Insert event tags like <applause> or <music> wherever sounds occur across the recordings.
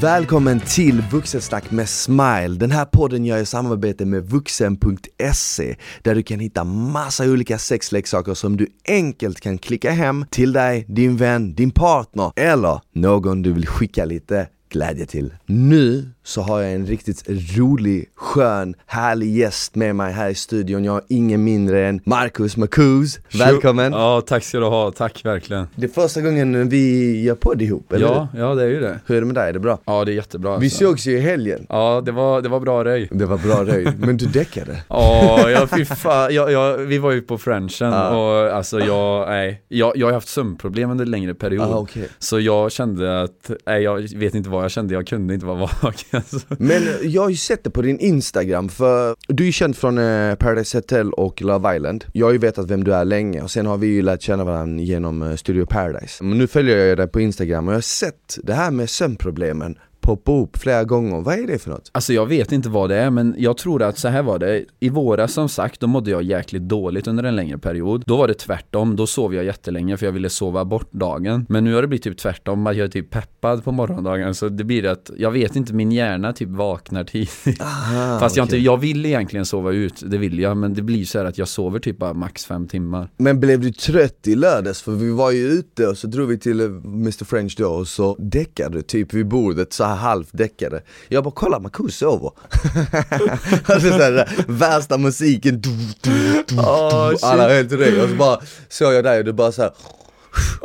Välkommen till Vuxensnack med Smile. Den här podden gör jag i samarbete med vuxen.se där du kan hitta massa olika sexleksaker som du enkelt kan klicka hem till dig, din vän, din partner eller någon du vill skicka lite glädje till. Nu så har jag en riktigt rolig, skön, härlig gäst med mig här i studion. Jag har ingen mindre än Marcus Marcus. Välkommen! Ja, tack ska du ha, tack verkligen Det är första gången vi gör podd ihop, eller Ja, ja det är ju det hur? Är det med dig? Är det bra? Ja, det är jättebra Vi alltså. sågs ju i helgen. Ja, det var, det var bra röj Det var bra röj, <laughs> men du däckade. Ja, jag, fy fan, jag, jag, vi var ju på Frenchen Ja. och alltså jag, nej, jag, jag har haft sömnproblem under en längre period Ah, okej. Så jag kände att, nej jag vet inte vad jag kände, jag kunde inte vara <laughs> vaken. <laughs> Men jag har ju sett det på din Instagram, för du är ju känd från eh, Paradise Hotel och Love Island. Jag har ju vetat vem du är länge, och sen har vi ju lärt känna varandra genom eh, Studio Paradise. Men nu följer jag dig på Instagram och jag har sett det här med sömnproblemen poppa upp flera gånger, vad är det för något? Alltså jag vet inte vad det är men jag tror att så här var det. I våras som sagt, då mådde jag jäkligt dåligt under en längre period. Då var det tvärtom, då sov jag jättelänge för jag ville sova bort dagen. Men nu har det blivit typ tvärtom, att jag är typ peppad på morgondagen. Så det blir att, jag vet inte, min hjärna typ vaknar tidigt. Aha, <laughs> Fast jag, inte, Ah, okej. jag vill egentligen sova ut, det vill jag. Men det blir så här att jag sover typ bara max fem timmar. Men blev du trött i lördags? För vi var ju ute och så drog vi till eh, Mr French då och så däckade du typ vid bordet så däckade Jag bara kolla Marcus sover <laughs> alltså så här, Värsta musiken. Du, du, du, Oh, du, shit. Alla helt röj och så bara såg jag dig och du bara så här,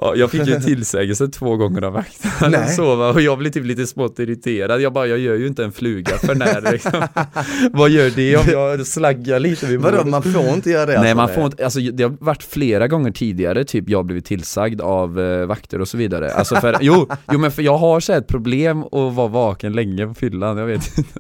Ja, jag fick ju tillsägelse två gånger av att sova och jag blev typ lite smått irriterad. Jag bara, jag gör ju inte en fluga för när liksom. <laughs> Vad gör det om jag slaggar lite vid Vadå man får inte göra det Nej alltså, man får inte, alltså det har varit flera gånger tidigare typ jag blivit tillsagd av eh, vakter och så vidare. Alltså för, jo, jo men för jag har så ett problem att vara vaken länge på fyllan, jag vet inte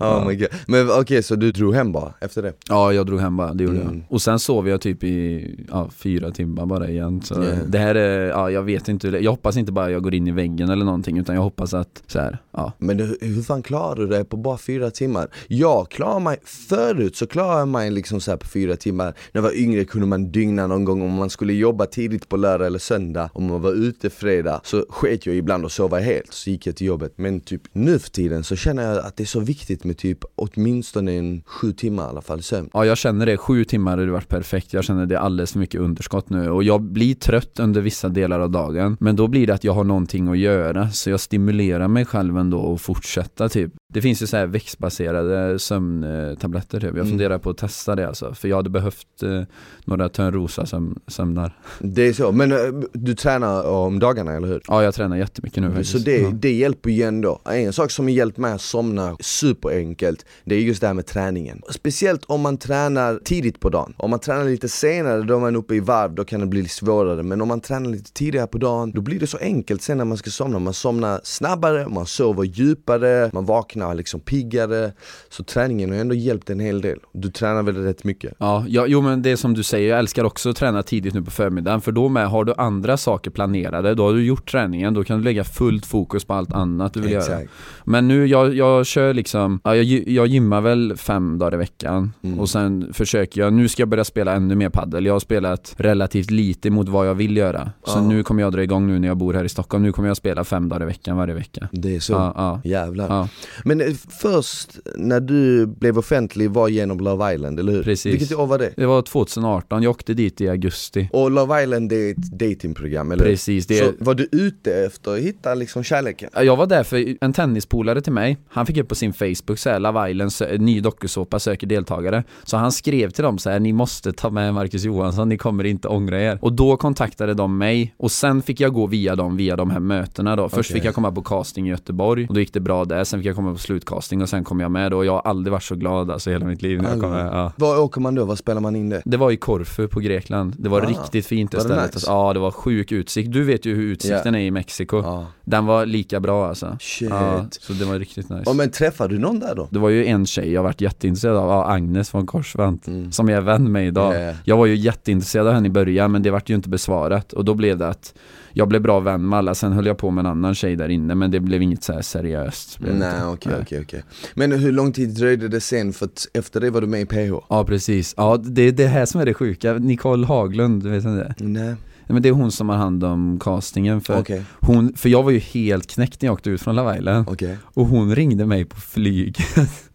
Oh my God. Men okej så du drog hem bara efter det? Ja jag drog hem bara, det gjorde Mm. jag Och sen sov jag typ i, ja, fyra timmar bara igen så Yeah. det här är, ja jag vet inte, jag hoppas inte bara jag går in i väggen eller någonting utan jag hoppas att så här, ja Men hur, hur fan klarar du det på bara fyra timmar? Jag klarar mig, förut så klarade jag mig liksom så här på fyra timmar När jag var yngre kunde man dygna någon gång om man skulle jobba tidigt på lördag eller söndag Om man var ute fredag så sket jag ibland och sova helt, så gick jag till jobbet Men typ nu för tiden så känner jag att det är så viktigt med typ åtminstone en sju timmar i alla fall sömn. Ja jag känner det, sju timmar hade varit perfekt. Jag känner det är alldeles för mycket underskott nu. Och jag blir trött under vissa delar av dagen. Men då blir det att jag har någonting att göra. Så jag stimulerar mig själv ändå att fortsätta typ. Det finns ju så här växtbaserade sömntabletter typ. Jag Mm. funderar på att testa det alltså För jag hade behövt eh, några Törnrosa sömn, sömnar Det är så, men eh, du tränar om dagarna eller hur? Ja jag tränar jättemycket nu faktiskt Så det, ja. det hjälper ju ändå. En sak som har hjälpt mig att somna superenkelt, det är just det här med träningen. Speciellt om man tränar tidigt på dagen. Om man tränar lite senare, då är man uppe i varv, då kan det bli svårare. Men om man tränar lite tidigare på dagen, då blir det så enkelt sen när man ska somna. Man somnar snabbare, man sover djupare, man vaknar liksom piggare. Så träningen har ändå hjälpt en hel del. Du tränar väl rätt mycket? Ja, ja, jo men det är som du säger, jag älskar också att träna tidigt nu på förmiddagen för då med har du andra saker planerade, då har du gjort träningen, då kan du lägga fullt fokus på allt annat du vill göra. Exakt. Men nu, jag, jag kör liksom, ja, jag, jag gymmar väl fem dagar i veckan Mm. och sen försöker jag, nu ska jag börja spela ännu mer paddel. Jag har spelat relativt lite mot vad jag vill göra. Så Ja. nu kommer jag dra igång nu när jag bor här i Stockholm, nu kommer jag spela fem dagar i veckan varje vecka. Det är så. Ja, ja. Jävlar. Ja, Men eh, först när du blev offentlig var genom Love Island, eller hur? Precis. Vilket år var det? det var 2018, jag åkte dit i augusti. Och Love Island det är ett datingprogram, eller? Precis, det Så var du ute efter att hitta liksom kärleken? Ja, Jag var där för en tennispolare till mig, han fick upp på sin Facebook så här, Love Island, sö- ny dokusåpa söker deltagare Så han skrev till dem så här, ni måste ta med Marcus Johansson, ni kommer inte ångra er Och då kontaktade de mig, och sen fick jag gå via dem, via de här mötena då Först Okej. fick jag komma på casting i Göteborg, och då gick det bra där, sen fick jag komma på slutcasting och sen kom jag med då, och jag har aldrig varit så glad alltså hela mitt liv när jag kom med, ja. Var åker man då? Var spelar man in det? Det var i Korfu på Grekland, det var Ah, riktigt fint det var det stället nice? Ja det var sjuk utsikt, du vet ju hur utsikten är i Mexiko Ja. Den var lika bra alltså Shit. Ja, så det var riktigt nice Ja, men träffade du någon där då? Det var ju en tjej jag varit jätteintresserad av, ja, Agnes från Korsvant Mm. Som jag är vän med idag ja. Jag var ju jätteintresserad av henne i början men det vart ju inte besvarat Och då blev det att Jag blev bra vän med alla, sen höll jag på med en annan tjej där inne Men det blev inget så seriöst. Nej okej okej okej. Men hur lång tid dröjde det sen? För att efter det var du med i PH? Ja precis, ja det är det här som är det sjuka. Nicole Haglund, vet ni det? Nej men det är hon som har hand om castingen för Okej, hon, för jag var ju helt knäckt när jag åkte ut från Love Island okej. och hon ringde mig på flyg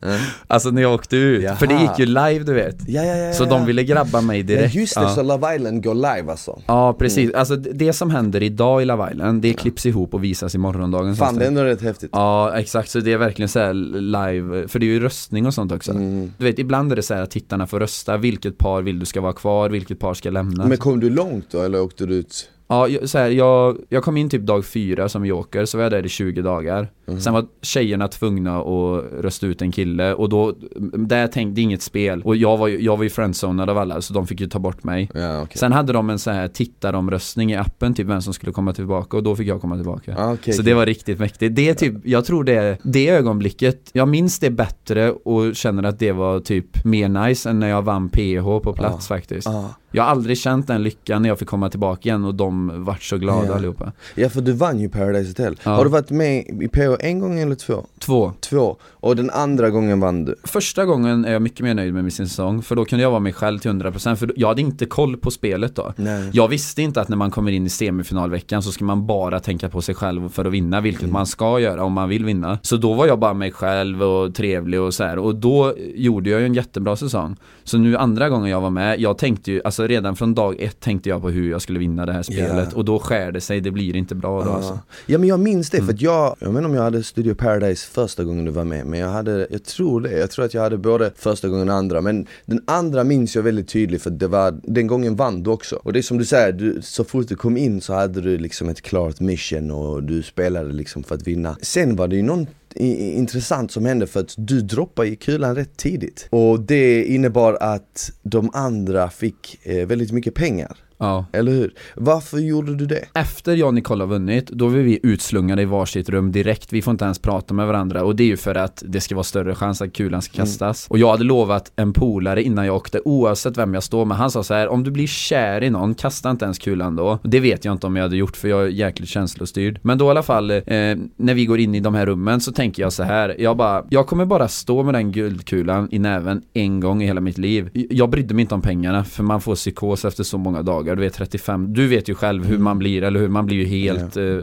Mm. <laughs> Alltså när jag åkte ut, Jaha. för det gick ju live du vet Ja, ja, ja. Så ja. de ville grabba mig Ja direkt just det, ja. så Love Island går live alltså. Ja precis, alltså det som händer idag i Love Island, det klipps ihop och visas i morgondagen Fan det är ändå rätt häftigt. Ja exakt, så det är verkligen så här live, för det är ju röstning och sånt också Mm. Du vet, ibland är det så här att tittarna får rösta, vilket par vill du ska vara kvar, vilket par ska lämna Men kom du långt då eller åkte du ut? Ja, så här, jag, jag kom in typ dag fyra som joker, så var jag där i 20 dagar Mhm. Sen var tjejerna tvungna att rösta ut en kille och då, där tänkte det är inget spel Och jag var ju, jag var ju friendzonad av alla så de fick ju ta bort mig Ja okej. Sen hade de en så här tittaromröstning i appen, typ vem som skulle komma tillbaka och då fick jag komma tillbaka Ah, okej, Så okej. det var riktigt mäktigt. Det är typ, jag tror det, det ögonblicket, jag minns det bättre och känner att det var typ mer nice än när jag vann PH på plats faktiskt. Ah. Jag har aldrig känt den lyckan när jag fick komma tillbaka igen och de vart så glada Ja. allihopa. Ja för du vann ju Paradise Hotel. Ja. Har du varit med i PH en gång eller två? Två. Två. Och den andra gången vann du? Första gången är jag mycket mer nöjd med min säsong, för då kunde jag vara mig själv till 100% för jag hade inte koll på spelet då. Nej. Jag visste inte att när man kommer in i semifinalveckan så ska man bara tänka på sig själv för att vinna, vilket man ska göra om man vill vinna. Så då var jag bara mig själv och trevlig och så här. och då gjorde jag ju en jättebra säsong. Så nu andra gången jag var med, jag tänkte ju, alltså redan från dag ett tänkte jag på hur jag skulle vinna det här spelet Ja. och då skär det sig, det blir inte bra då Ja. alltså. Ja men jag minns det för att jag, jag vet inte om jag hade Studio Paradise första gången du var med men jag hade, jag tror det, jag tror att jag hade både första gången och andra men den andra minns jag väldigt tydligt för det var, den gången vann du också. Och det är som du säger, du, så fort du kom in så hade du liksom ett klart mission och du spelade liksom för att vinna. Sen var det ju någon intressant som hände för att du droppade i kulan rätt tidigt. Och det innebar att de andra fick eh, väldigt mycket pengar. Ja. Eller hur? Varför gjorde du det? Efter jag och Nicole har vunnit, då är vi utslungade i varsitt rum direkt. Vi får inte ens prata med varandra och det är ju för att det ska vara större chans att kulan ska kastas. Och jag hade lovat en polare innan jag åkte, oavsett vem jag står med, han sa så här: om du blir kär i någon, kasta inte ens kulan då. Det vet jag inte om jag hade gjort för jag är jäkligt känslostyrd. Men då i alla fall, eh, när vi går in i de här rummen så tänker jag så här, jag bara, jag kommer bara stå med den guldkulan i näven en gång i hela mitt liv. Jag brydde mig inte om pengarna, för man får psykos efter så många dagar. Du vet 35, du vet ju själv hur man blir, eller hur? Man blir ju helt... eh,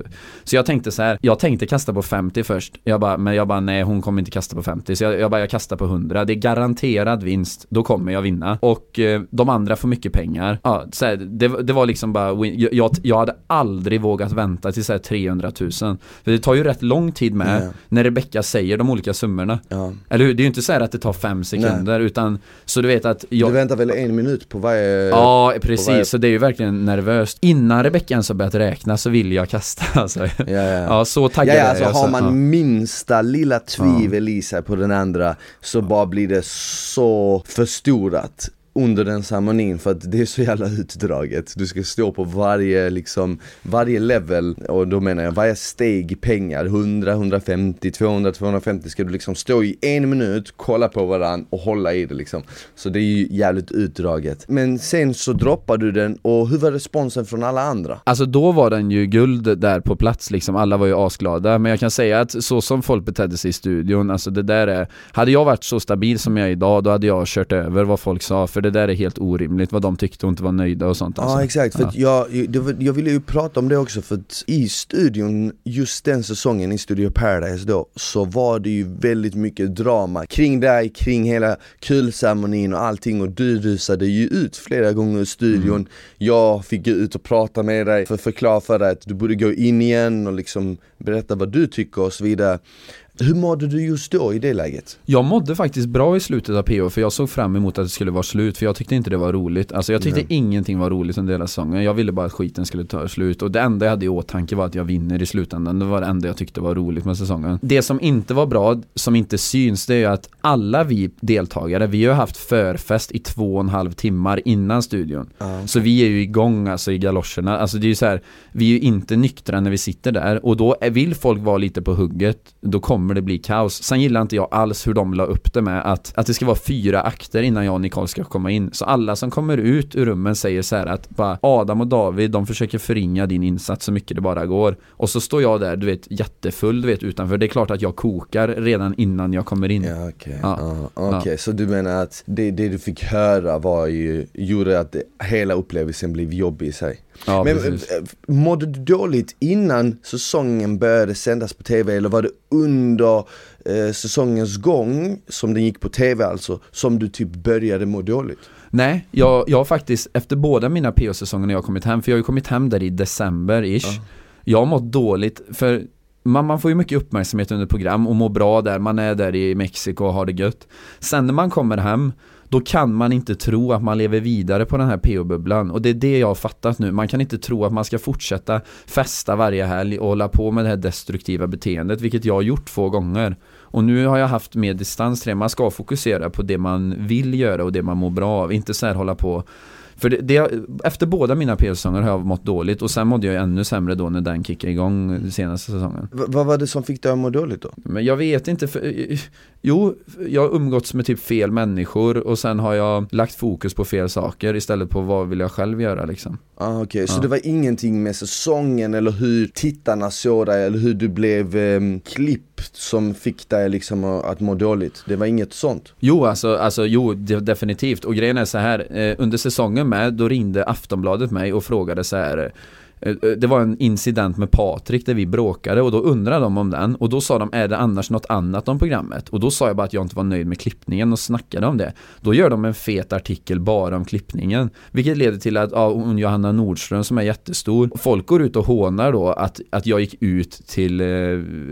så jag tänkte så här, jag tänkte kasta på 50 först. Jag bara, men jag bara, nej hon kommer inte kasta på 50. Så jag, jag bara, jag kastar på 100. Det är garanterad vinst, då kommer jag vinna. Och eh, de andra får mycket pengar. Ja, så här, det, det var liksom bara. Jag, jag, hade aldrig vågat vänta till så här 300 000. För det tar ju rätt lång tid med, Ja. när Rebecca säger de olika summorna. Ja. Eller hur? Det är ju inte så här att det tar fem sekunder, utan så du vet att jag... Du väntar väl en minut på varje... Ja, varje- precis. Så det är ju verkligen nervöst. Innan Rebecca ens har börjat räkna så vill jag kasta <laughs> alltså. Ja, ja. Ja, så taggad Ja, ja, alltså jag. har man ja. minsta lilla tvivel i sig på den andra så bara blir det så förstorat under den ceremonin för att det är så jävla utdraget. Du ska stå på varje liksom, varje level och då menar jag varje steg i pengar, 100, 150, 200, 250 ska du liksom stå i en minut, kolla på varandra och hålla i det liksom. Så det är ju jävligt utdraget. Men sen så droppar du den och hur var responsen från alla andra? Alltså då var den ju guld där på plats liksom, alla var ju asglada Men jag kan säga att så som folk betedde sig i studion, alltså det där är Hade jag varit så stabil som jag är idag, då hade jag kört över vad folk sa För det där är helt orimligt, vad de tyckte och inte var nöjda och sånt alltså. Ja exakt, för Ja. jag, det jag ville ju prata om det också för att i studion, just den säsongen i Studio Paradise då, så var det ju väldigt mycket drama kring dig, kring hela kulceremonin och allting och du rusade ju ut flera gånger i studion Mm. Jag fick gå ut och prata med dig för att förklara för dig att du borde gå in igen och liksom berätta vad du tycker och så vidare Hur mådde du just då i det läget? Jag mådde faktiskt bra i slutet av PO för jag såg fram emot att det skulle vara slut för jag tyckte inte det var roligt. Alltså jag tyckte ingenting var roligt under hela säsongen. Jag ville bara att skiten skulle ta slut och det enda jag hade i åtanke var att jag vinner i slutändan. Det var det enda jag tyckte var roligt med säsongen. Det som inte var bra, som inte syns, det är ju att alla vi deltagare, vi har haft förfest i två och en halv timmar innan studion. Så vi är ju igång alltså i galoscherna, alltså det är ju så här, Vi är ju inte nyktra när vi sitter där och då vill folk vara lite på hugget Då kommer det bli kaos. Sen gillar inte jag alls hur de la upp det med att, att det ska vara fyra akter innan jag och Nicole ska komma in. Så alla som kommer ut ur rummen säger så här att bara Adam och David, de försöker förringa din insats så mycket det bara går. Och så står jag där, du vet jättefull du vet utanför. Det är klart att jag kokar redan innan jag kommer in. Ja okej, Ja. ja, okej. så du menar att det, det du fick höra var ju, gjorde att det, hela upplevelsen blev jobbig i sig? Ja, Men precis. eh, mådde du dåligt innan säsongen började sändas på TV eller var det under eh, säsongens gång, som den gick på TV alltså, som du typ började må dåligt? Nej, jag, jag har faktiskt efter båda mina PO-säsonger när jag har kommit hem, för jag har ju kommit hem där i december-ish. Jag har mått dåligt, för man, man får ju mycket uppmärksamhet under program och mår bra där, man är där i Mexiko och har det gött. Sen när man kommer hem, då kan man inte tro att man lever vidare på den här PO-bubblan och det är det jag har fattat nu. Man kan inte tro att man ska fortsätta festa varje helg och hålla på med det här destruktiva beteendet, vilket jag har gjort två gånger. Och nu har jag haft mer distans till det. Man ska fokusera på det man vill göra och det man mår bra av, inte så här hålla på för det, det, efter båda mina PL-säsonger har jag mått dåligt och sen mådde jag ännu sämre då när den kickade igång senaste säsongen. V- vad var det som fick dig att må dåligt då? Men jag vet inte, för, jo, jag har umgåtts med typ fel människor och sen har jag lagt fokus på fel saker istället på vad vill jag själv göra liksom. Ah, Okej, så Ja. det var ingenting med säsongen eller hur tittarna såg dig eller hur du blev ehm, klippt som fick dig liksom att må dåligt? Det var inget sånt? Jo, alltså, alltså jo, definitivt. Och grejen är så här, eh, under säsongen med, då ringde Aftonbladet mig och frågade så här eh, det var en incident med Patrik där vi bråkade och då undrade de om den och då sa de är det annars något annat om programmet? Och då sa jag bara att jag inte var nöjd med klippningen och snackade om det. Då gör de en fet artikel bara om klippningen. Vilket leder till att ja, hon Johanna Nordström som är jättestor, folk går ut och hånar då att, att jag gick ut till eh,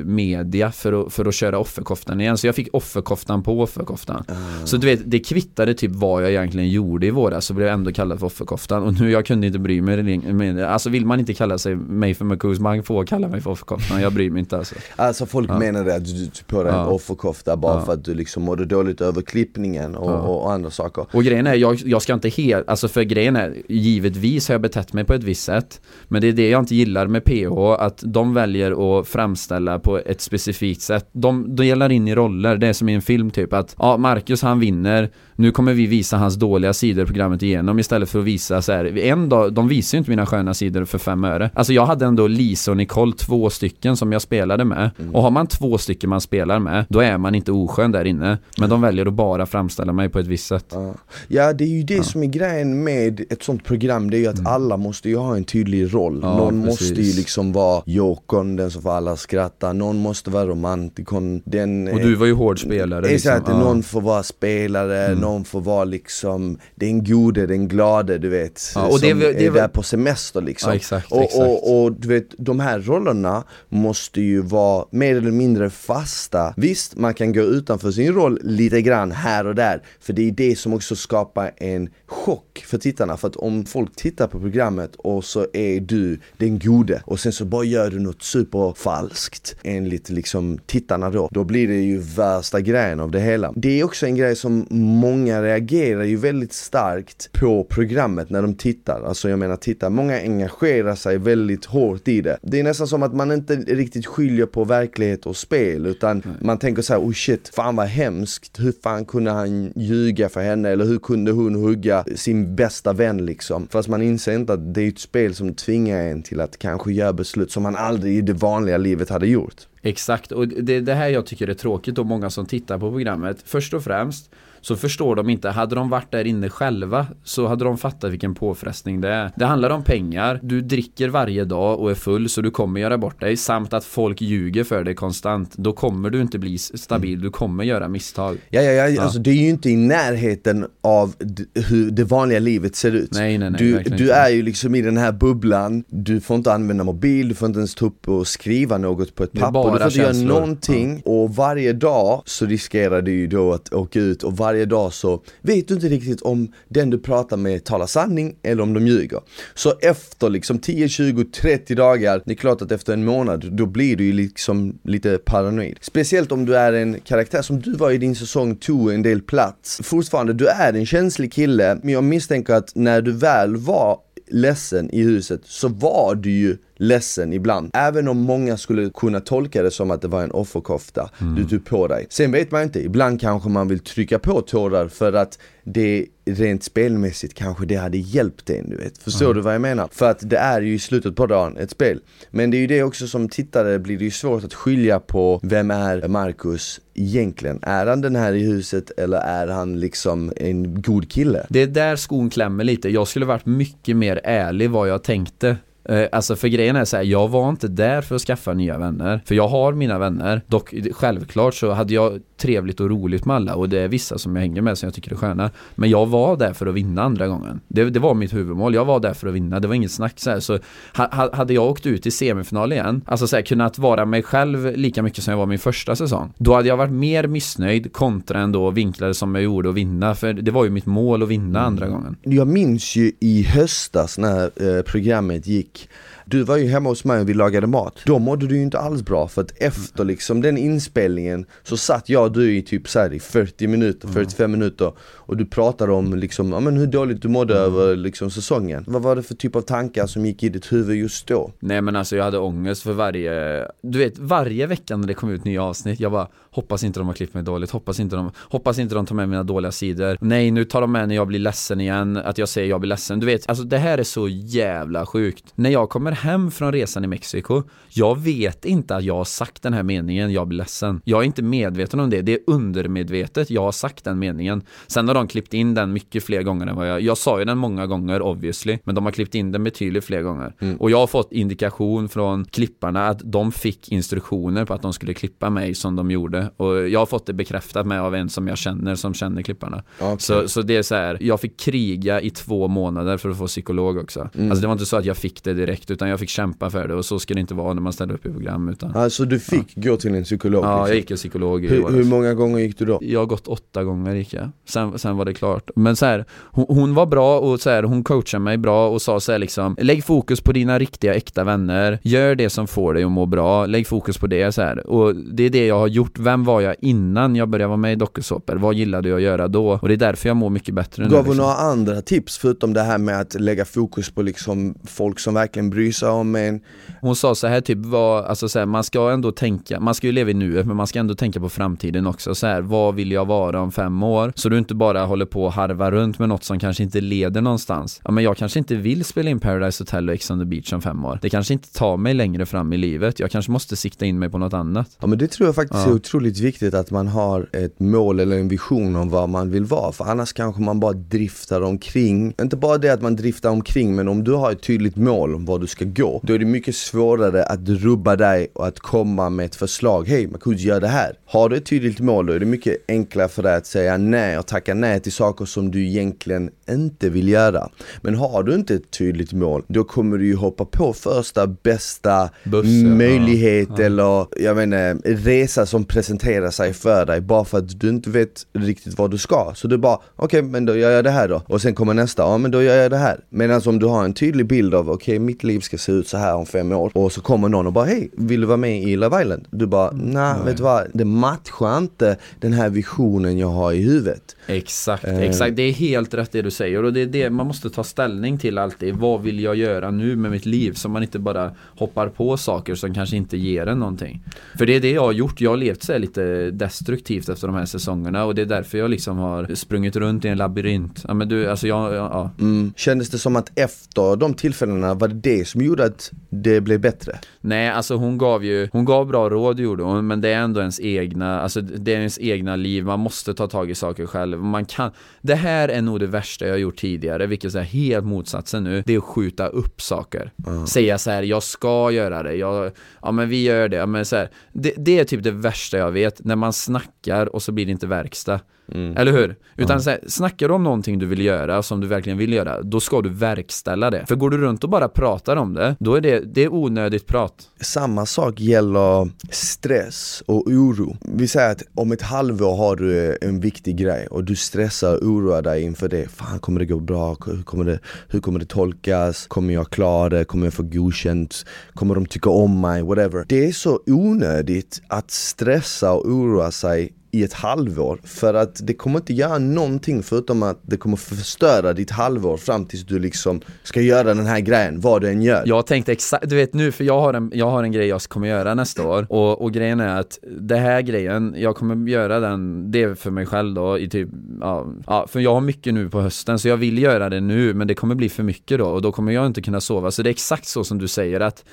media för att, för att köra offerkoftan igen. Så jag fick offerkoftan på offerkoftan. Så du vet, det kvittade typ vad jag egentligen gjorde i våras så blev jag ändå kallad för offerkoftan och nu jag kunde inte bry mig Alltså vill man inte kalla sig mig för Marcus, man får kalla mig för offerkoftan, jag bryr mig inte alltså. Alltså folk Ja. menade att du tog på dig en Ja. offerkofta bara Ja. för att du liksom mådde dåligt över klippningen och, Ja. och, och andra saker. Och grejen är, jag, jag ska inte helt, alltså för grejen är, givetvis har jag betett mig på ett visst sätt Men det är det jag inte gillar med PH, att de väljer att framställa på ett specifikt sätt De, de gäller in i roller, det är som i en film typ att Ja, Marcus han vinner Nu kommer vi visa hans dåliga sidor programmet igenom istället för att visa så här. En dag, de visar ju inte mina sköna sidor för fem öre Alltså jag hade ändå Lisa och Nicole, två stycken som jag spelade med Och har man två stycken man spelar med, då är man inte oskön där inne Men de väljer att bara framställa mig på ett visst sätt Ja. Ja det är ju det som är grejen med ett sånt program, det är ju att alla måste ju ha en tydlig roll. Mm. Ja, någon precis. måste ju liksom vara jokern, den som får alla att skratta, någon måste vara romantikon, den Och du var ju hård spelare liksom. Exakt, Ja. Mm. någon får vara spelare, någon får vara liksom den gode, den glade du vet Ja, och det Som är väl- det är där på semester liksom Ja, exakt, och, exakt. Och, och du vet, de här rollerna måste ju vara mer eller mindre fasta. Visst, man kan gå utanför sin roll lite grann här och där För det är det som också skapar en chock för tittarna. För att om folk tittar på programmet och så är du den gode och sen så bara gör du något superfalskt enligt liksom tittarna då Då blir det ju värsta grejen av det hela. Det är också en grej som många reagerar ju väldigt starkt på programmet när de tittar. Alltså jag menar tittar, många engagerar sig väldigt hårt i det. Det är nästan som att man inte riktigt skiljer på verklighet och spel utan man tänker så här, oh shit, fan vad hemskt. Hur fan kunde han ljuga för henne? Eller hur kunde hon hugga sin bästa vän liksom? Fast man inser inte att det är ett spel som tvingar en till att kanske göra beslut som man aldrig i det vanliga livet hade gjort. Exakt, och det är det här jag tycker är tråkigt och många som tittar på programmet. Först och främst så förstår de inte, hade de varit där inne själva så hade de fattat vilken påfrestning det är. Det handlar om pengar, du dricker varje dag och är full så du kommer göra bort dig samt att folk ljuger för dig konstant. Då kommer du inte bli stabil, du kommer göra misstag. Ja, ja, ja, alltså det är ju inte i närheten av hur det vanliga livet ser ut. Nej, nej, nej, Du, du är ju liksom i den här bubblan, du får inte använda mobil, du får inte ens ta upp och skriva något på ett papper, du får inte göra någonting. Och varje dag så riskerar du ju då att åka ut och varje dag så vet du inte riktigt om den du pratar med talar sanning eller om de ljuger. Så efter liksom 10, 20, 30 dagar, det är klart att efter en månad då blir du ju liksom lite paranoid. Speciellt om du är en karaktär som du var i din säsong, tog en del plats. Fortfarande, du är en känslig kille, men jag misstänker att när du väl var ledsen i huset så var du ju ledsen ibland. Även om många skulle kunna tolka det som att det var en offerkofta du tog på dig. Sen vet man inte, ibland kanske man vill trycka på tårar för att det rent spelmässigt kanske det hade hjälpt en du vet. Förstår du vad jag menar? För att det är ju i slutet på dagen ett spel. Men det är ju det också som tittare blir det ju svårt att skilja på vem är Marcus egentligen? Är han den här i huset eller är han liksom en god kille? Det är där skon klämmer lite. Jag skulle varit mycket mer ärlig vad jag tänkte. Eh, alltså för grejen är så här, jag var inte där för att skaffa nya vänner. För jag har mina vänner. Dock självklart så hade jag trevligt och roligt med alla och det är vissa som jag hänger med som jag tycker är sköna. Men jag var där för att vinna andra gången. Det, det var mitt huvudmål, jag var där för att vinna, det var inget snack så här. Så ha, hade jag åkt ut i semifinal igen, alltså så här, kunnat vara mig själv lika mycket som jag var min första säsong. Då hade jag varit mer missnöjd kontra ändå vinklade som jag gjorde och vinna. För det var ju mitt mål att vinna andra gången. Jag minns ju i höstas när eh, programmet gick Québec. Du var ju hemma hos mig och vi lagade mat. Då mådde du ju inte alls bra för att efter liksom den inspelningen så satt jag och du i typ så här i 40 minuter, 45 minuter och du pratade om liksom, ja men hur dåligt du mådde över liksom säsongen. Vad var det för typ av tankar som gick i ditt huvud just då? Nej men alltså jag hade ångest för varje, du vet varje vecka när det kom ut nya avsnitt, jag bara hoppas inte de har klippt mig dåligt, hoppas inte de, hoppas inte de tar med mina dåliga sidor. Nej nu tar de med när jag blir ledsen igen, att jag säger jag blir ledsen. Du vet, alltså det här är så jävla sjukt. När jag kommer hem från resan i Mexiko, jag vet inte att jag har sagt den här meningen, jag blir ledsen. Jag är inte medveten om det, det är undermedvetet jag har sagt den meningen. Sen har de klippt in den mycket fler gånger än vad jag, jag sa ju den många gånger obviously, men de har klippt in den betydligt fler gånger. Och jag har fått indikation från klipparna att de fick instruktioner på att de skulle klippa mig som de gjorde. Och jag har fått det bekräftat med av en som jag känner, som känner klipparna. Okej. Så, så det är så här, jag fick kriga i två månader för att få psykolog också. Alltså det var inte så att jag fick det direkt, utan jag fick kämpa för det och så ska det inte vara när man ställer upp i program. Utan, Alltså du fick gå till en psykolog? ja, liksom. jag gick till psykolog i hur, hur många gånger gick du då? Jag har gått åtta gånger gick jag. Sen, sen var det klart. Men så här, hon, hon var bra och så här, hon coachade mig bra och sa så här liksom Lägg fokus på dina riktiga äkta vänner. Gör det som får dig att må bra. Lägg fokus på det så här. Och det är det jag har gjort. Vem var jag innan jag började vara med i dokusåpor? Vad gillade jag att göra då? Och det är därför jag mår mycket bättre nu. Gav hon liksom. några andra tips förutom det här med att lägga fokus på liksom folk som verkligen bryr sig om en? Hon sa så här typ, vad, alltså så här, man ska ändå tänka, man ska ju leva i nuet men man ska ändå tänka på framtiden också så här, vad vill jag vara om fem år? Så du inte bara håller på och harva runt med något som kanske inte leder någonstans. Ja men jag kanske inte vill spela in Paradise Hotel och Ex on the Beach om fem år. Det kanske inte tar mig längre fram i livet, jag kanske måste sikta in mig på något annat. Ja men det tror jag faktiskt Ja. är otroligt viktigt att man har ett mål eller en vision om vad man vill vara för annars kanske man bara driftar omkring Inte bara det att man driftar omkring men om du har ett tydligt mål om var du ska gå Då är det mycket svårare att rubba dig och att komma med ett förslag Hej Marcus gör det här Har du ett tydligt mål då är det mycket enklare för dig att säga nej och tacka nej till saker som du egentligen inte vill göra Men har du inte ett tydligt mål då kommer du ju hoppa på första bästa Buss, ja. möjlighet eller jag menar resa som presenterar sig för dig bara för att du inte vet riktigt vad du ska. Så du bara, okej men då gör jag det här då. Och sen kommer nästa, ja men då gör jag det här. Medan om du har en tydlig bild av, okej mitt liv ska se ut så här om fem år. Och så kommer någon och bara, hej vill du vara med i Love Island? Du bara, nej vet du vad, det matchar inte den här visionen jag har i huvudet. Exakt, Eh. exakt. Det är helt rätt det du säger och det är det man måste ta ställning till alltid. Vad vill jag göra nu med mitt liv? Så man inte bara hoppar på saker som kanske inte ger en någonting. För det är det jag har gjort. Jag har levt så lite destruktivt efter de här säsongerna och det är därför jag liksom har sprungit runt i en labyrint. Ja men du, alltså jag, ja, ja. Mm. Kändes det som att efter de tillfällena var det det som gjorde att det blev bättre? Nej, alltså hon gav ju, hon gav bra råd gjorde hon, men det är ändå ens egna, alltså det är ens egna liv, man måste ta tag i saker själv, man kan, det här är nog det värsta jag gjort tidigare, vilket är helt motsatsen nu, det är att skjuta upp saker. Säga så här, jag ska göra det, jag, ja men vi gör det, ja, men så här, det, det är typ det värsta jag vet, när man snackar och så blir det inte verkstad. Eller hur? Utan så här, snackar du om någonting du vill göra, som du verkligen vill göra, då ska du verkställa det. För går du runt och bara pratar om det, då är det, det är onödigt prat. Samma sak gäller stress och oro. Vi säger att om ett halvår har du en viktig grej och du stressar och oroar dig inför det. Fan kommer det gå bra? Hur kommer det, hur kommer det tolkas? Kommer jag klara det? Kommer jag få godkänt? Kommer de tycka om mig? Whatever. Det är så onödigt att stressa och oroa sig i ett halvår för att det kommer inte göra någonting förutom att det kommer förstöra ditt halvår fram tills du liksom ska göra den här grejen, vad du än gör. Jag tänkte exakt, du vet nu för jag har en, jag har en grej jag kommer göra nästa år och, och grejen är att det här grejen, jag kommer göra den, det är för mig själv då i typ, ja, ja, för jag har mycket nu på hösten så jag vill göra det nu men det kommer bli för mycket då och då kommer jag inte kunna sova så det är exakt så som du säger att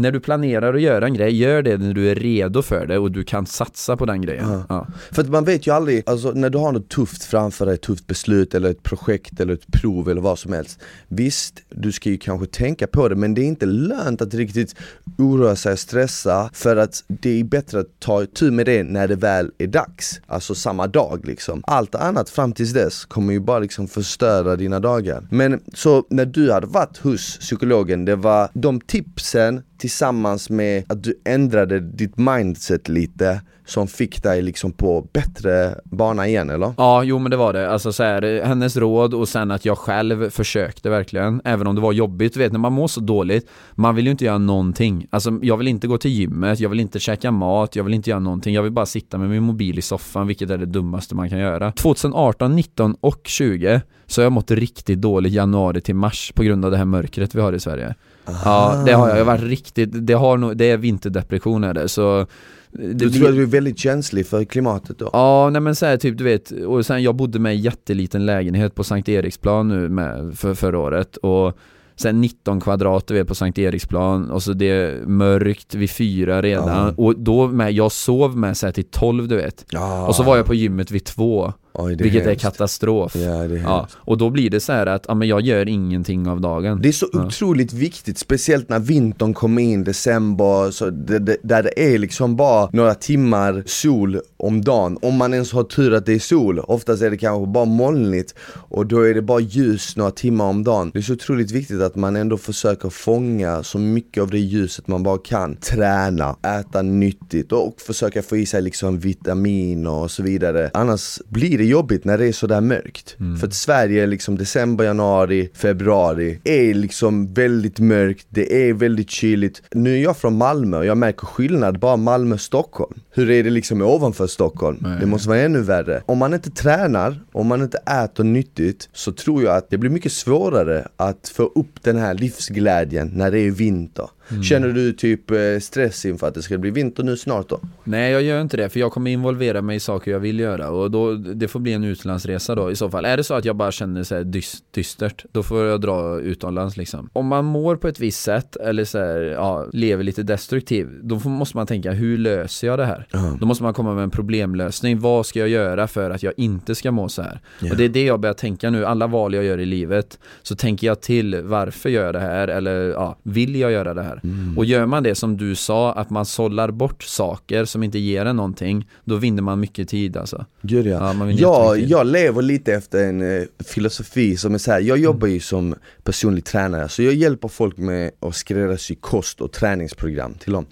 när du planerar att göra en grej, gör det när du är redo för det och du kan satsa på den grejen. Ja. Ja. För att man vet ju aldrig, alltså när du har något tufft framför dig, ett tufft beslut eller ett projekt eller ett prov eller vad som helst. Visst, du ska ju kanske tänka på det men det är inte lönt att riktigt oroa sig och stressa för att det är bättre att ta tur med det när det väl är dags. Alltså samma dag liksom. Allt annat fram tills dess kommer ju bara liksom förstöra dina dagar. Men så när du hade varit hos psykologen, det var de tipsen tillsammans med att du ändrade ditt mindset lite som fick dig liksom på bättre bana igen eller? Ja, jo men det var det. Alltså så här, hennes råd och sen att jag själv försökte verkligen, även om det var jobbigt. Du vet när man mår så dåligt, man vill ju inte göra någonting. Alltså jag vill inte gå till gymmet, jag vill inte käka mat, jag vill inte göra någonting. Jag vill bara sitta med min mobil i soffan, vilket är det dummaste man kan göra. 2018, 19 och 20 så har jag mått riktigt dåligt januari till mars på grund av det här mörkret vi har i Sverige. Aha. Ja, det har jag. Jag har varit riktigt, det har nog, det är vinterdepression är det, så du det, tror att du är väldigt känslig för klimatet då? Ja, nej men så här, typ du vet, och sen jag bodde med en jätteliten lägenhet på Sankt Eriksplan nu med, för, förra året och sen 19 kvadrat du vet på Sankt Eriksplan och så det är mörkt vid fyra redan ja. och då med, jag sov med så här till 12 du vet ja. och så var jag på gymmet vid två Oj, det vilket är, är katastrof. Ja, det är ja, och då blir det så här att ja, men jag gör ingenting av dagen. Det är så ja. otroligt viktigt, speciellt när vintern kommer in, december, så det, det, där det är liksom bara några timmar sol om dagen. Om man ens har tur att det är sol, oftast är det kanske bara molnigt och då är det bara ljus några timmar om dagen. Det är så otroligt viktigt att man ändå försöker fånga så mycket av det ljuset man bara kan. Träna, äta nyttigt och försöka få i sig liksom vitaminer och så vidare. Annars blir det jobbigt när det är sådär mörkt. Mm. För att Sverige, liksom december, januari, februari är liksom väldigt mörkt, det är väldigt kyligt. Nu är jag från Malmö och jag märker skillnad bara Malmö-Stockholm. Hur är det liksom ovanför Stockholm? Nej. Det måste vara ännu värre. Om man inte tränar, om man inte äter nyttigt, så tror jag att det blir mycket svårare att få upp den här livsglädjen när det är vinter. Mm. Känner du typ eh, stress inför att det ska bli vinter nu snart då? Nej jag gör inte det, för jag kommer involvera mig i saker jag vill göra och då, det får bli en utlandsresa då i så fall. Är det så att jag bara känner så här dyst, dystert, då får jag dra utomlands liksom. Om man mår på ett visst sätt eller så här, ja, lever lite destruktiv, då får, måste man tänka hur löser jag det här? Mm. Då måste man komma med en problemlösning. Vad ska jag göra för att jag inte ska må så här? Yeah. Och det är det jag börjar tänka nu, alla val jag gör i livet, så tänker jag till varför gör jag det här? Eller ja, vill jag göra det här? Mm. Och gör man det som du sa, att man sållar bort saker som inte ger en någonting, då vinner man mycket tid alltså. Gud ja. ja jag, jag lever lite efter en eh, filosofi som är så här, jag mm. jobbar ju som personlig tränare, så jag hjälper folk med att skräddarsy kost och träningsprogram till dem.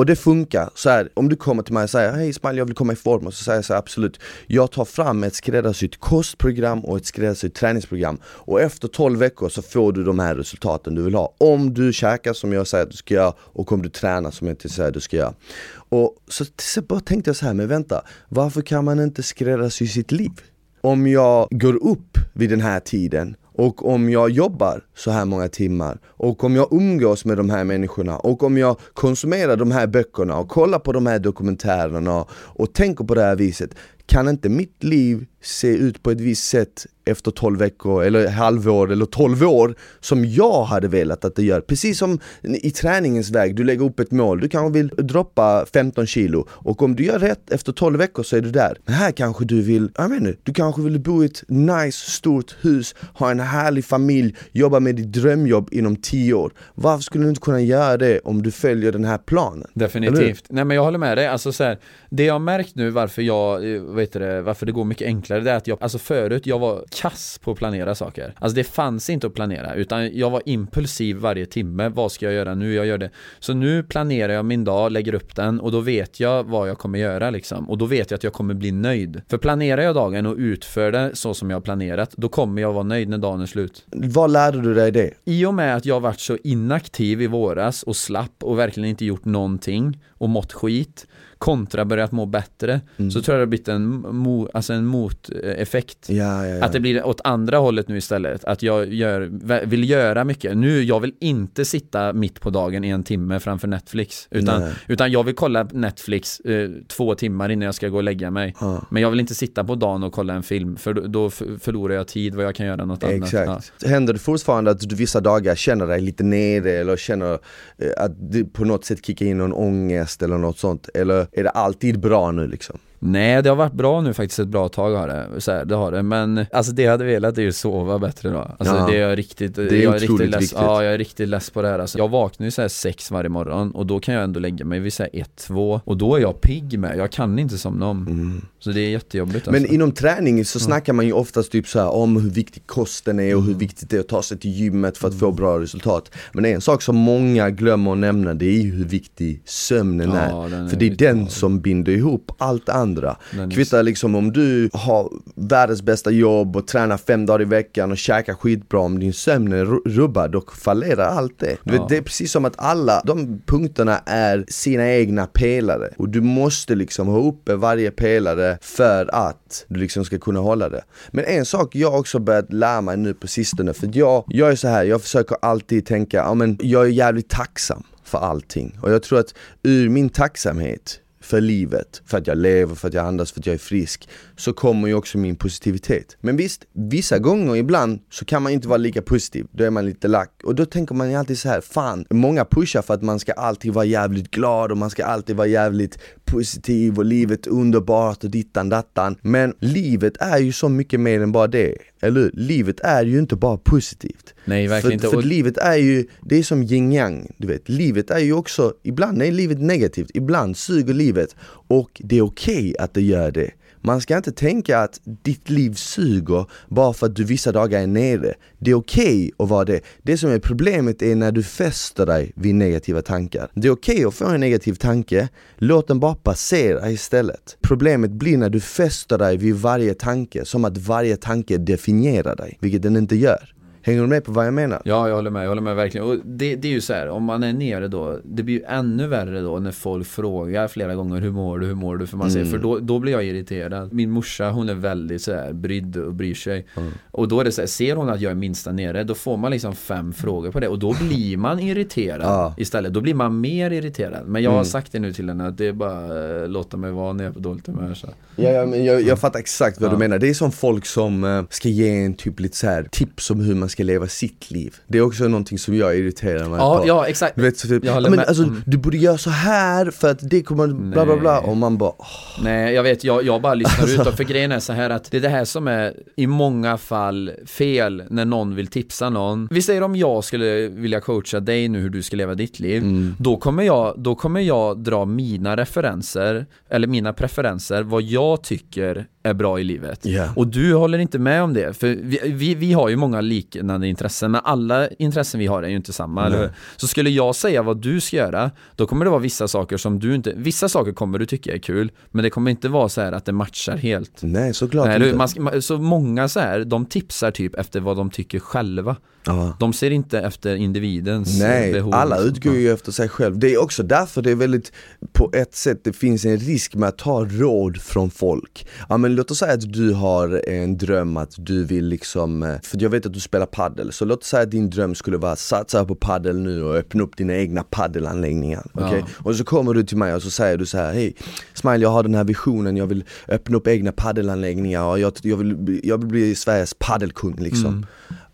Och det funkar, så här, om du kommer till mig och säger Hej Ismail jag vill komma i form. Och så säger jag så här, absolut. Jag tar fram ett skräddarsytt kostprogram och ett skräddarsytt träningsprogram. Och efter 12 veckor så får du de här resultaten du vill ha. Om du käkar som jag säger att du ska göra och om du tränar som jag säger att du ska göra. Och så, så bara tänkte jag så här, men vänta Varför kan man inte skräddarsy sitt liv? Om jag går upp vid den här tiden och om jag jobbar så här många timmar och om jag umgås med de här människorna och om jag konsumerar de här böckerna och kollar på de här dokumentärerna och tänker på det här viset kan inte mitt liv se ut på ett visst sätt efter 12 veckor eller halvår eller 12 år som jag hade velat att det gör. Precis som i träningens väg, du lägger upp ett mål, du kanske vill droppa 15 kilo och om du gör rätt efter 12 veckor så är du där. Men här kanske du vill, jag vet inte, du kanske vill bo i ett nice stort hus, ha en härlig familj, jobba med ditt drömjobb inom 10 år. Varför skulle du inte kunna göra det om du följer den här planen? Definitivt. Nej men jag håller med dig, alltså så här, det jag har märkt nu varför jag, eh, vet du, varför det går mycket enklare det är att jag, alltså förut jag var kass på att planera saker. Alltså det fanns inte att planera utan jag var impulsiv varje timme. Vad ska jag göra nu? Jag gör det. Så nu planerar jag min dag, lägger upp den och då vet jag vad jag kommer göra liksom. Och då vet jag att jag kommer bli nöjd. För planerar jag dagen och utför det så som jag har planerat, då kommer jag vara nöjd när dagen är slut. Vad lärde du dig det? I och med att jag varit så inaktiv i våras och slapp och verkligen inte gjort någonting och mått skit kontra börjat må bättre Mm. så tror jag det har blivit en, mo, alltså en moteffekt. Ja, ja, ja. Att det blir åt andra hållet nu istället. Att jag gör, vill göra mycket. Nu, jag vill inte sitta mitt på dagen i en timme framför Netflix. Utan, Nej. utan jag vill kolla Netflix eh, två timmar innan jag ska gå och lägga mig. Ja. Men jag vill inte sitta på dagen och kolla en film. För då, förlorar jag tid vad jag kan göra något annat. Ja. Exakt. Händer det fortfarande att du vissa dagar känner dig lite nere eller känner eh, att du på något sätt kickar in någon ångest eller något sånt? Eller är det alltid bra nu liksom? Nej, det har varit bra nu faktiskt ett bra tag har det. Så här, det har det. Men alltså det jag hade velat är ju sova bättre då. Alltså Ja. det är jag riktigt, är jag är riktigt less. Ja, jag är riktigt less på det här alltså. Jag vaknar ju så här sex varje morgon och då kan jag ändå lägga mig vid så här ett, två och då är jag pigg med. Jag kan inte somna om. Så det är jättejobbigt Mm. Men alltså. inom träning så snackar man ju oftast typ så om hur viktig kosten är och Mm. hur viktigt det är att ta sig till gymmet för att få bra resultat. Men en sak som många glömmer att nämna det är ju hur viktig sömnen Ja, är. För det är den som binder ihop allt andra. Är- Kvittar liksom om du har världens bästa jobb och tränar fem dagar i veckan och käkar skitbra, om din sömn är ru- rubbad då fallerar allt det. Du vet, Ja. det är precis som att alla de punkterna är sina egna pelare och du måste liksom ha uppe varje pelare för att du liksom ska kunna hålla det. Men en sak jag också börjat lära mig nu på sistone, för jag, jag är så här, jag försöker alltid tänka, ja men jag är jävligt tacksam för allting och jag tror att ur min tacksamhet för livet, för att jag lever, för att jag andas, för att jag är frisk så kommer ju också min positivitet. Men visst, vissa gånger ibland så kan man inte vara lika positiv, då är man lite lack och då tänker man ju alltid så här, fan, många pushar för att man ska alltid vara jävligt glad och man ska alltid vara jävligt positiv och livet är underbart och dittan dattan. Men livet är ju så mycket mer än bara det, eller hur? Livet är ju inte bara positivt. Nej, verkligen för, inte. För livet är ju, det är som yin yang, du vet. Livet är ju också, ibland är livet negativt, ibland suger livet. Och det är okej att det gör det. Man ska inte tänka att ditt liv suger bara för att du vissa dagar är nere. Det är okej att vara det. Det som är problemet är när du fäster dig vid negativa tankar. Det är okej att få en negativ tanke, låt den bara passera istället. Problemet blir när du fäster dig vid varje tanke, som att varje tanke definierar dig, vilket den inte gör. Hänger du med på vad jag menar? Ja, jag håller med, jag håller med verkligen. Och det, det är ju så här, om man är nere då, det blir ju ännu värre då när folk frågar flera gånger hur mår du, hur mår du? För man säger, Mm. för då, då blir jag irriterad. Min morsa, hon är väldigt så här brydd och bryr sig. Och då är det så här, ser hon att jag är minsta nere, då får man liksom fem frågor på det. Och då blir man irriterad istället. Då blir man mer irriterad. Men jag har Mm. sagt det nu till henne, att det är bara eh, låta mig vara när jag är på dåligt humör. Så. Ja, ja, men jag, jag fattar exakt vad Ja. du menar. Det är som folk som eh, ska ge en typ lite så här tips om hur man ska leva sitt liv. Det är också någonting som jag irriterar mig Ja, på. ja, exakt. Du vet, så typ, Jag men med. alltså, Mm. du borde göra så här för att det kommer bla bla bla och man bara åh, Nej, jag vet, jag, jag bara lyssnar Alltså. ut För grejen är så här att det är det här som är i många fall fel när någon vill tipsa någon. Vi säger om jag skulle vilja coacha dig nu hur du ska leva ditt liv. Mm. Då, kommer jag, då kommer jag dra mina referenser, eller mina preferenser, vad jag tycker är bra i livet. Ja. Och du håller inte med om det. För vi, vi, vi har ju många liknande intressen, men alla intressen vi har är ju inte samma, hur? Så skulle jag säga vad du ska göra, då kommer det vara vissa saker som du inte, vissa saker kommer du tycka är kul, men det kommer inte vara så här att det matchar helt. nej såklart Nej, inte. man, så många så här, de tipsar typ efter vad de tycker själva. Ja. De ser inte efter individens eh, Nej, behov. alla liksom. utgår ju efter sig själv. Det är också därför det är väldigt, på ett sätt, det finns en risk med att ta råd från folk. Ja men låt oss säga att du har en dröm att du vill liksom, eh, för jag vet att du spelar paddel, så låt oss säga att din dröm skulle vara att satsa på paddel nu och öppna upp dina egna paddelanläggningar. okej? Och så kommer du till mig och så säger du så här, hej Smile jag har den här visionen, jag vill öppna upp egna paddelanläggningar och jag, jag, vill, bli- jag vill bli Sveriges paddelkung liksom.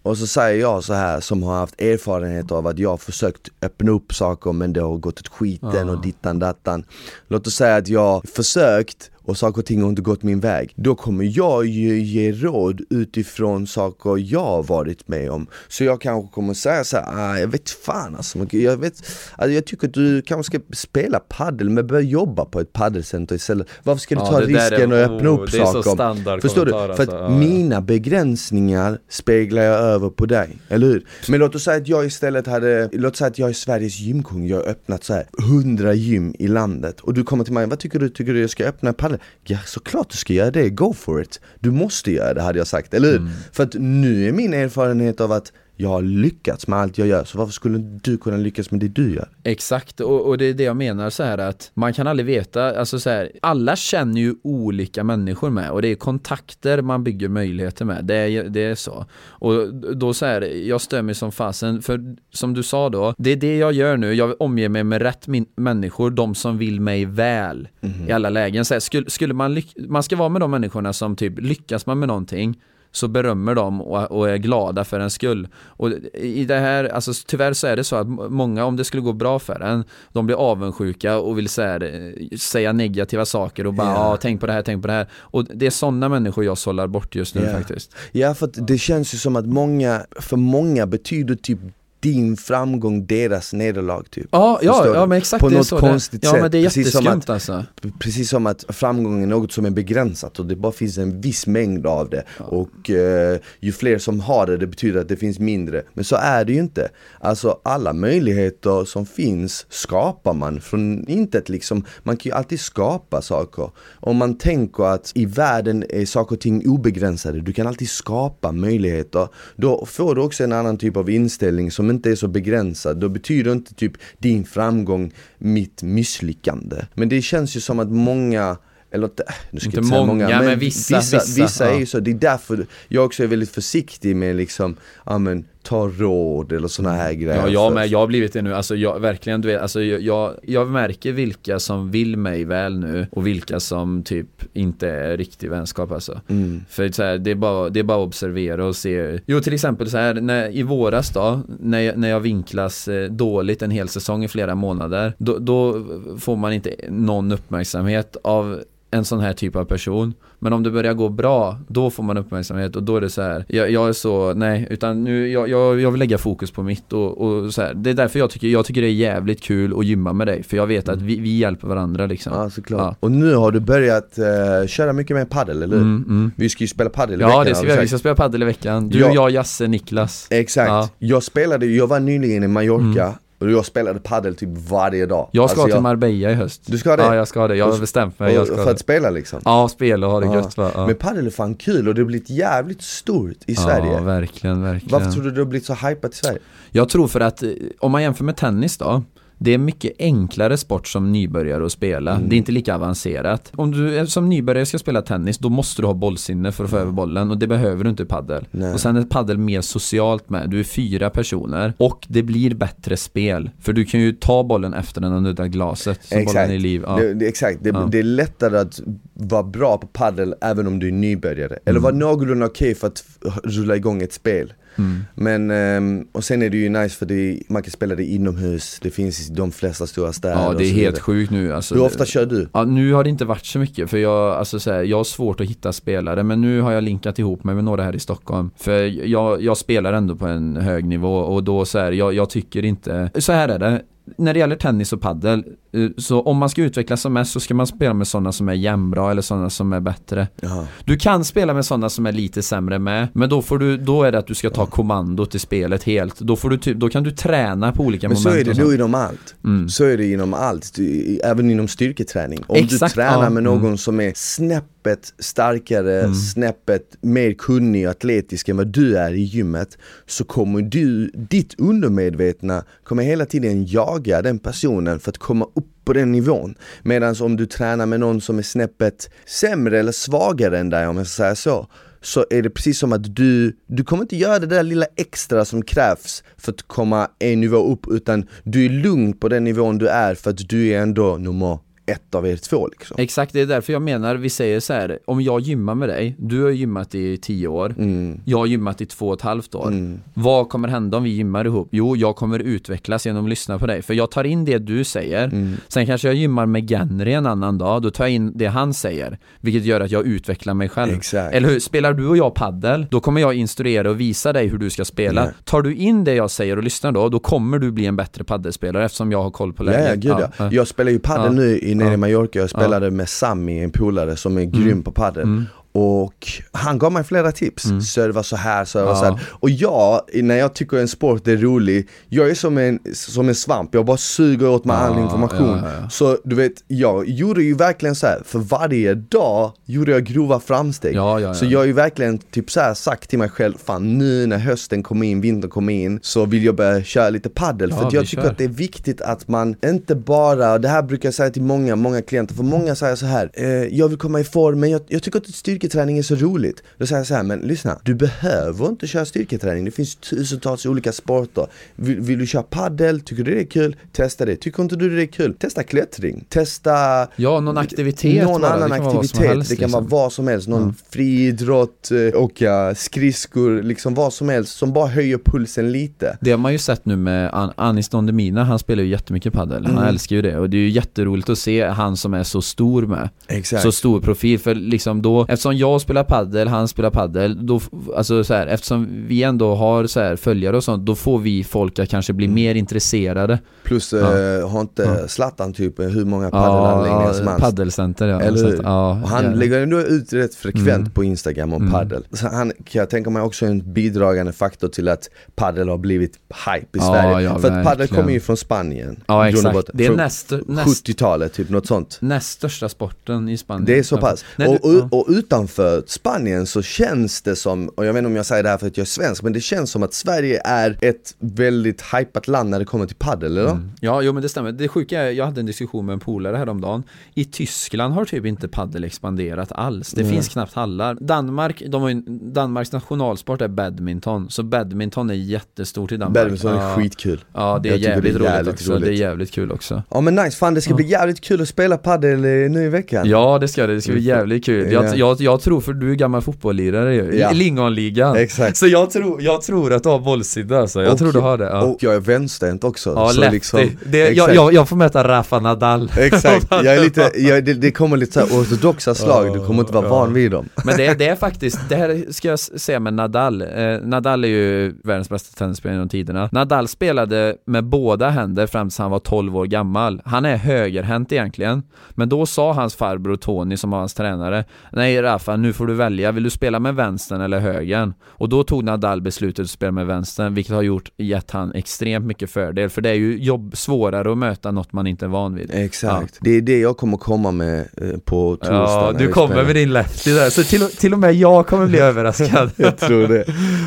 Och så säger jag så här som har haft erfarenhet av att jag har försökt öppna upp saker men det har gått åt skiten och dittan dattan. Låt oss säga att jag försökt och saker och ting har inte gått min väg. Då kommer jag ju ge råd utifrån saker jag har varit med om. Så jag kanske kommer säga så här, ah, jag vet fan alltså, jag, vet, alltså, jag tycker att du kanske ska spela paddel men börja jobba på ett paddelcenter istället. Varför ska du Ja, ta risken är- och öppna oh, upp saker? Förstår du? För att alltså. Ja, mina begränsningar speglar jag över på dig, eller hur? Men låt oss säga att jag istället hade, låt säga att jag är Sveriges gymkung, jag har öppnat så här 100 gym i landet och du kommer till mig, vad tycker du? Tycker du jag ska öppna en paddel? Ja såklart du ska göra det, go for it! Du måste göra det hade jag sagt, eller hur? Mm. För att nu är min erfarenhet av att jag har lyckats med allt jag gör, så varför skulle du kunna lyckas med det du gör? Exakt, och, och det är det jag menar så här att man kan aldrig veta, alltså så här, alla känner ju olika människor med och det är kontakter man bygger möjligheter med, det är, det är så. Och då så här, jag stör mig som fasen, för som du sa då, det är det jag gör nu, jag omger mig med rätt människor, de som vill mig väl mm. i alla lägen. Så här, skulle, skulle man, man ska vara med de människorna som typ lyckas man med någonting så berömmer de och, och, är glada för en skull. Och i det här, alltså tyvärr så är det så att många, om det skulle gå bra för en, de blir avundsjuka och vill här, eh, säga negativa saker och bara yeah. ah, tänk på det här, tänk på det här. Och det är sådana människor jag sållar bort just nu yeah. faktiskt. Ja, för det känns ju som att många, för många betyder typ din framgång deras nederlag typ. Ja, ja, ja men exakt På det något så konstigt det. sätt. Ja men det är jätteskumt att, alltså. Precis som att framgång är något som är begränsat och det bara finns en viss mängd av det. Ja. Och uh, ju fler som har det, det betyder att det finns mindre. Men så är det ju inte. Alltså alla möjligheter som finns skapar man från intet liksom. Man kan ju alltid skapa saker. Om man tänker att i världen är saker och ting obegränsade, du kan alltid skapa möjligheter. Då får du också en annan typ av inställning som inte är så begränsad, då betyder inte typ din framgång mitt misslyckande. Men det känns ju som att många eller nu ska inte, inte säga många, många men, vissa, vissa, vissa, vissa är ju så, det är därför jag också är väldigt försiktig med liksom, ja men ta råd eller såna här grejer Ja, jag med, jag har blivit det nu, alltså jag, verkligen du vet, alltså jag, jag märker vilka som vill mig väl nu och vilka som typ inte är riktig vänskap alltså. Mm. För så här, det, är bara, det är bara att observera och se. Jo till exempel så här, när, i våras då, när jag, när jag vinklas eh, dåligt en hel säsong i flera månader då, då får man inte någon uppmärksamhet av en sån här typ av person Men om det börjar gå bra, då får man uppmärksamhet och då är det så här. Jag, jag är så, nej, utan nu, jag, jag, jag vill lägga fokus på mitt och, och, så här. Det är därför jag tycker, jag tycker det är jävligt kul att gymma med dig För jag vet att vi, vi hjälper varandra liksom Ja såklart ja. Och nu har du börjat uh, köra mycket mer paddel eller hur? Mm, mm. Vi ska ju spela paddel i ja, veckan Ja det ska vi, vi ska spela paddel i veckan Du, ja. jag, Jasse, Niklas Exakt, ja. jag spelade, jag var nyligen i Mallorca mm. Och jag spelade padel typ varje dag Jag ska alltså till Marbella i höst Du ska det? Ja jag ska det, jag har bestämt mig jag ska För att spela liksom? Ja, spela och ha det ja. gött va? Ja. Men padel är fan kul och det har blivit jävligt stort i ja, Sverige Ja verkligen, verkligen Varför tror du det har blivit så hypat i Sverige? Jag tror för att, eh, om man jämför med tennis då det är mycket enklare sport som nybörjare att spela. Mm. Det är inte lika avancerat. Om du som nybörjare ska spela tennis, då måste du ha bollsinne för att få över bollen och det behöver du inte i paddel. Och sen är paddel mer socialt med. Du är fyra personer och det blir bättre spel. För du kan ju ta bollen efter den och nudda glaset. Så exakt. bollen är liv. Ja. Det, det, exakt, det, ja. det, är lättare att vara bra på paddel även om du är nybörjare. Eller mm. vara någorlunda okej okay för att rulla igång ett spel. Mm. Men, um, och sen är det ju nice för det, man kan spela det inomhus, det finns i de flesta stora städer Ja det är helt sjukt nu alltså, Hur ofta kör du? Ja nu har det inte varit så mycket för jag, alltså så här, jag har svårt att hitta spelare men nu har jag linkat ihop mig med några här i Stockholm För jag, jag spelar ändå på en hög nivå och då så här, jag, jag tycker inte Så här är det när det gäller tennis och paddel eh, så om man ska utvecklas som mest så ska man spela med sådana som är jämnbra eller sådana som är bättre. Jaha. Du kan spela med sådana som är lite sämre med, men då får du då är det att du ska ta kommandot i spelet helt. Då får du typ, då kan du träna på olika men moment. Men så är det då inom allt. Mm. Så är det inom allt, även inom styrketräning. Om Exakt, du tränar ja. med någon mm. som är snäpp snäppet starkare, mm. snäppet mer kunnig och atletisk än vad du är i gymmet så kommer du, ditt undermedvetna kommer hela tiden jaga den personen för att komma upp på den nivån. Medan om du tränar med någon som är snäppet sämre eller svagare än dig om jag ska säga så så är det precis som att du, du kommer inte göra det där lilla extra som krävs för att komma en nivå upp utan du är lugn på den nivån du är för att du är ändå nummer ett av er två liksom. Exakt, det är därför jag menar, vi säger så här, om jag gymmar med dig, du har gymmat i tio år, mm. jag har gymmat i två och ett halvt år. Mm. Vad kommer hända om vi gymmar ihop? Jo, jag kommer utvecklas genom att lyssna på dig, för jag tar in det du säger, mm. sen kanske jag gymmar med Genry en annan dag, då tar jag in det han säger, vilket gör att jag utvecklar mig själv. Exakt. Eller hur? Spelar du och jag paddel, då kommer jag instruera och visa dig hur du ska spela. Yeah. Tar du in det jag säger och lyssnar då, då kommer du bli en bättre paddelspelare eftersom jag har koll på läget. Ja, ja, ja. Jag spelar ju paddel ja. nu i nere i Mallorca, jag spelade med Sami, en polare som är grym mm. på padel. Och han gav mig flera tips. Mm. Serva så här, serva Ja. så här. Och jag, när jag tycker en sport är rolig, jag är som en, som en svamp, jag bara suger åt mig all Ja, information. ja. Så du vet, jag gjorde ju verkligen så här. för varje dag gjorde jag grova framsteg. Så jag har ju verkligen typ så här sagt till mig själv, fan nu när hösten kommer in, vintern kommer in, så vill jag börja köra lite paddel För jag tycker kör. att det är viktigt att man inte bara, och det här brukar jag säga till många, många klienter, för många säger så här, eh, jag vill komma i form men jag, jag tycker att styrketräning är så roligt. Då säger jag så här, men lyssna, du behöver inte köra styrketräning, det finns tusentals olika sporter. Vill, vill du köra paddel, tycker du det är kul? Testa det. Tycker inte du det är kul? Testa klättring, testa Ja, någon aktivitet någon bara. annan aktivitet, helst, det kan liksom. vara vad som helst, någon friidrott, eh, åka skridskor, liksom vad som helst som bara höjer pulsen lite. Det har man ju sett nu med An- Anis Don Demina, han spelar ju jättemycket padel. Han Mm. älskar ju det och det är ju jätteroligt att se han som är så stor med. Exakt. Så stor profil, för liksom då, eftersom jag spelar paddel, han spelar paddel, då, alltså så här, eftersom vi ändå har så här följare och sånt, då får vi folk att kanske Mm. bli mer intresserade. Plus Ja. eh, har inte Ja. Zlatan typ hur många paddelanläggningar som helst. paddelcenter ja. Eller hur? ja, Och han ja. lägger ändå ut rätt frekvent Mm. på Instagram om Mm. paddel. Så han kan jag tänka mig också en bidragande faktor till att paddel har blivit hype i Ja, Sverige. ja, För att paddel kommer ju från Spanien. Ja exakt, det är näst, näst, 70-talet, typ något sånt. näst största sporten i Spanien. Det är så pass. Och, och, och utanför Spanien så känns det som, och jag vet inte om jag säger det här för att jag är svensk, men det känns som att Sverige är ett väldigt hypat land när det kommer till paddel, eller? Mm. Ja, jo men det stämmer. Det sjuka är, jag hade en diskussion med en polare häromdagen. I Tyskland har typ inte paddel expanderat alls. Det Nej. finns knappt hallar. Danmark, de har ju, Danmarks nationalsport är badminton. Så badminton är jättestort i Danmark. Badminton är ja. skitkul. Ja, det är jävligt, det är roligt jävligt också. roligt. Det är jävligt kul också. Ja men nice, fan det ska bli jävligt kul att spela paddel eh, nu i veckan. Ja, det ska det. Det ska bli jävligt kul. Jag, Ja. jag, jag tror, för du är gammal fotbollslirare ju. Ja. Lingonligan. Exakt. Så jag tror, jag tror att du har bollsida alltså. Jag Och- tror du har det. Ja, Och jag är vänsterhänt också. ja så liksom, det, jag, jag, jag får möta Rafa Nadal. Exakt, <laughs> jag är lite, jag, det, det kommer lite så här ortodoxa slag, du kommer inte vara van vid dem. Men det, det är <laughs> faktiskt, det här ska jag säga med Nadal. Eh, Nadal är ju världens bästa tennisspelare genom tiderna. Nadal spelade med båda händer fram tills han var 12 år gammal. Han är högerhänt egentligen. Men då sa hans farbror Tony som var hans tränare Nej Rafa, nu får du välja. Vill du spela med vänstern eller högern? Och då tog Nadal beslutet att spela med vänstern, vilket har gjort, gett han extremt mycket fördel. För det är ju jobb, svårare att möta något man inte är van vid. Exakt, det är det jag kommer komma med eh, på torsdag Ja, du kommer spelar. med din lefty där. Så till, till och med jag kommer bli <laughs> överraskad. Jag tror det.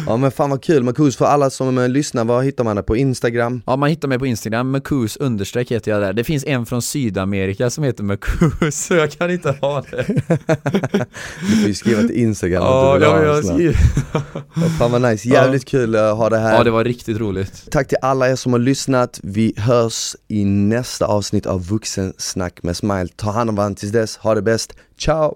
Ja men fan vad kul, Marcus för alla som lyssnar, var hittar man det? På Instagram? Ja, man hittar mig på Instagram, Makus understreck heter jag där. Det finns en från Sydamerika som heter Makus, <laughs> så jag kan inte ha det. <laughs> Du får ju skriva till Instagram Ja, att du vill ha ja, en jag skriver. Ja, Fan vad nice, jävligt kul att ha det här. ja, det var riktigt roligt. Tack till alla er som har lyssnat, vi hörs i nästa avsnitt av Vuxensnack med Smile. Ta hand om varandra tills dess, ha det bäst, ciao!